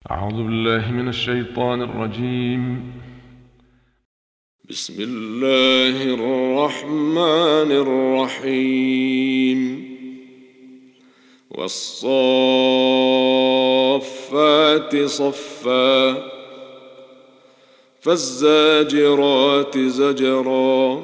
أعوذ بالله من الشيطان الرجيم. بسم الله الرحمن الرحيم. والصافات صفا. فالزاجرات زجرا.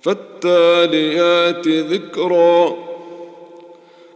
فالتاليات ذكرا.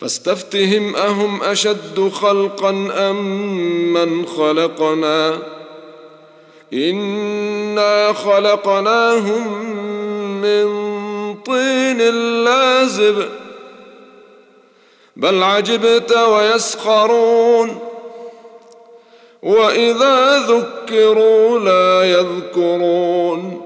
فاستفتهم أهم أشد خلقا أم من خلقنا؟ إنا خلقناهم من طين لازب. بل عجبت ويسخرون. وإذا ذكروا لا يذكرون.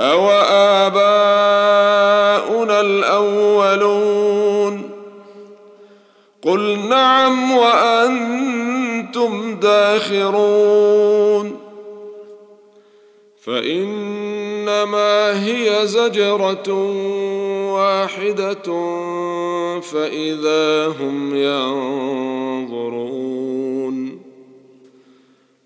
أو آباؤنا الأولون قل نعم وأنتم داخرون فإنما هي زجرة واحدة فإذا هم ينظرون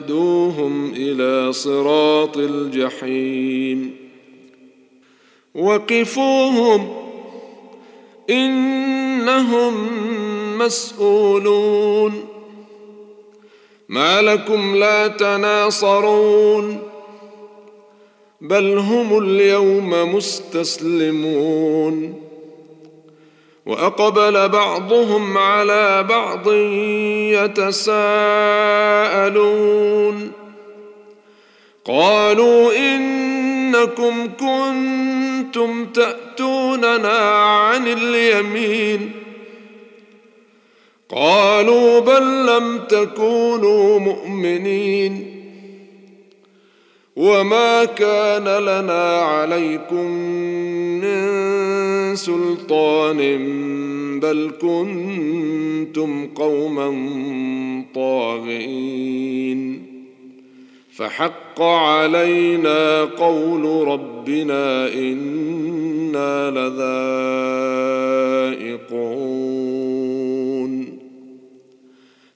فاهدوهم إلى صراط الجحيم. وقفوهم إنهم مسؤولون. ما لكم لا تناصرون بل هم اليوم مستسلمون. وأقبل بعضهم على بعض يتساءلون. قالوا إنكم كنتم تأتوننا عن اليمين. قالوا بل لم تكونوا مؤمنين. وما كان لنا عليكم من سلطان بل كنتم قوما طاغين. فحق علينا قول ربنا إنا لذائقون.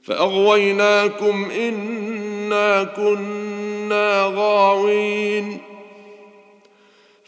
فأغويناكم إنا كنا غاوين.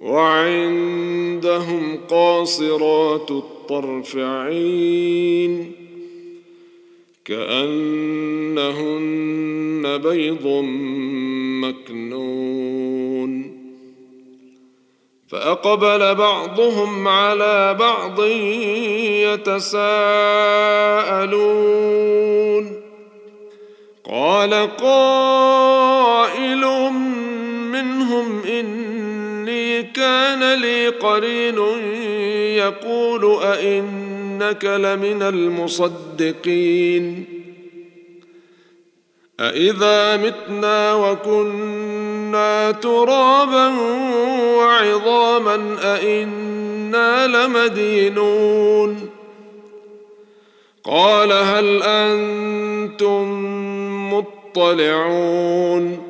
وعندهم قاصرات الطرف عين كأنهن بيض مكنون. فأقبل بعضهم على بعض يتساءلون. قال قائل منهم إني كان لي قرين يقول أئنك لمن المصدقين أإذا متنا وكنا ترابا وعظاما أئنا لمدينون قال هل أنتم مطلعون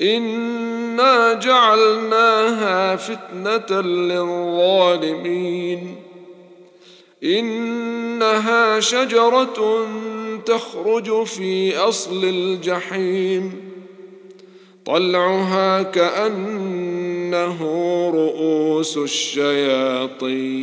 أنا جعلناها فتنه للظالمين. انها شجره تخرج في اصل الجحيم. طلعها كانه رؤوس الشياطين.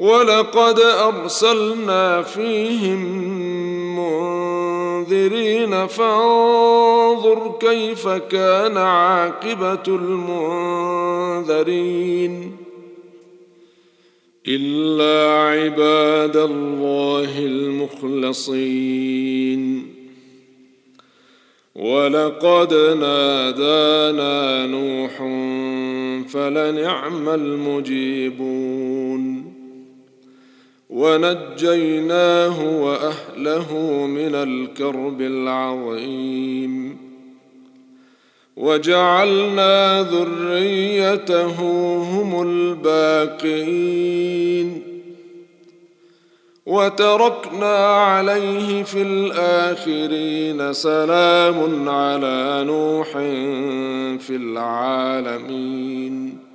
ولقد أرسلنا فيهم منذرين فانظر كيف كان عاقبة المنذرين إلا عباد الله المخلصين ولقد نادانا نوح فلنعم المجيبون ونجيناه وأهله من الكرب العظيم. وجعلنا ذريته هم الباقين. وتركنا عليه في الآخرين سلام على نوح في العالمين.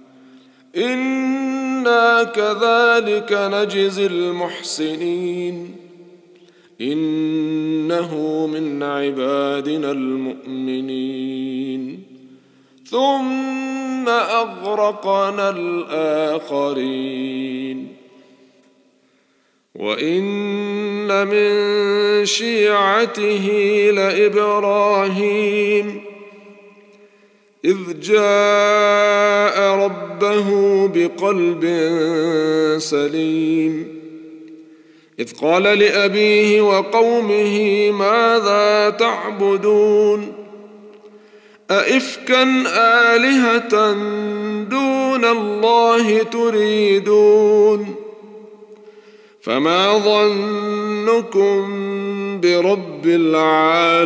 أنا كذلك نجزي المحسنين انه من عبادنا المؤمنين ثم اغرقنا الاخرين وان من شيعته لابراهيم إذ جاء ربه بقلب سليم. إذ قال لأبيه وقومه ماذا تعبدون؟ أئفكا آلهة دون الله تريدون؟ فما ظنكم برب العالمين؟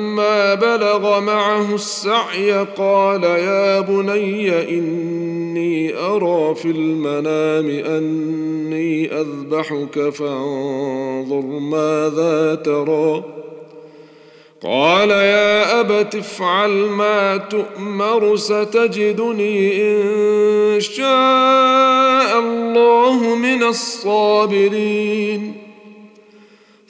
بلغ معه السعي قال يا بني إني أرى في المنام أني أذبحك فانظر ماذا ترى. قال يا ابت افعل ما تؤمر ستجدني إن شاء الله من الصابرين.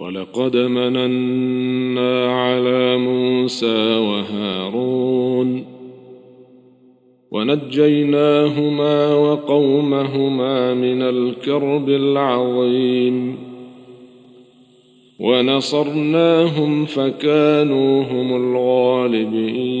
ولقد مننا على موسى وهارون ونجيناهما وقومهما من الكرب العظيم ونصرناهم فكانوا هم الغالبين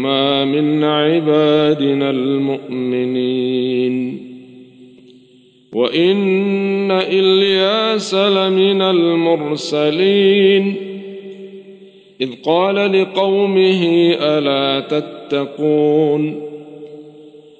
انهما من عبادنا المؤمنين وان الياس لمن المرسلين اذ قال لقومه الا تتقون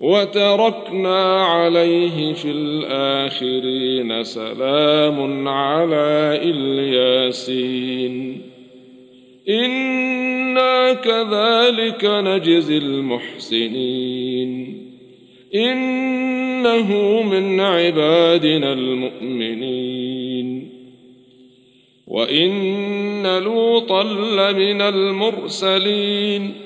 وتركنا عليه في الآخرين سلام على إلياسين. إنا كذلك نجزي المحسنين. إنه من عبادنا المؤمنين. وإن لوطا لمن المرسلين.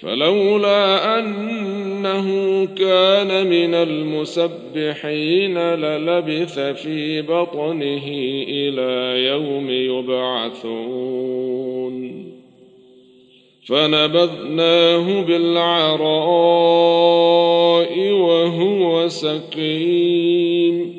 فلولا أنه كان من المسبحين للبث في بطنه إلى يوم يبعثون. فنبذناه بالعراء وهو سقيم.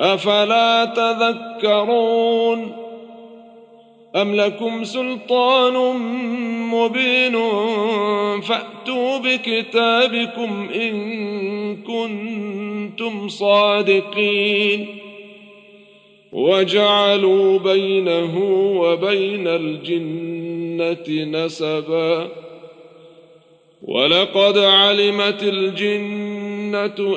أفلا تذكرون أم لكم سلطان مبين فأتوا بكتابكم إن كنتم صادقين وجعلوا بينه وبين الجنة نسبا ولقد علمت الجنة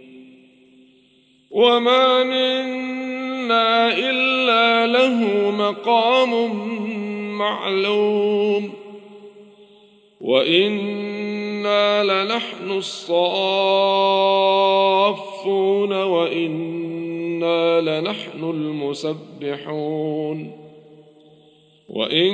وما منا الا له مقام معلوم وان وإنا لنحن الصافون وإنا لنحن المسبحون وإن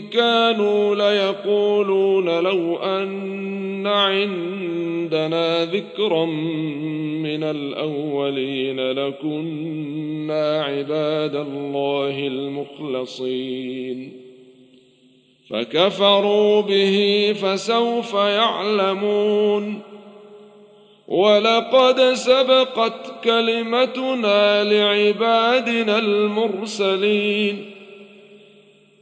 كانوا ليقولون لو أن عندنا ذكرا من الأولين لكنا عباد الله المخلصين. فكفروا به فسوف يعلمون. ولقد سبقت كلمتنا لعبادنا المرسلين.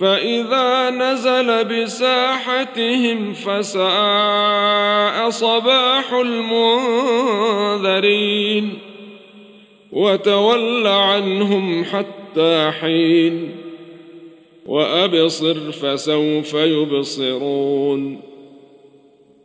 فإذا نزل بساحتهم فساء صباح المنذرين وتول عنهم حتى حين وأبصر فسوف يبصرون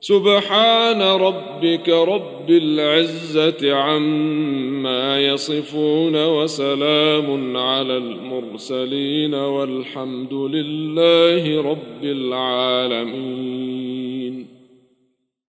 سبحان ربك رب العزة عما يصفون وسلام على المرسلين والحمد لله رب العالمين.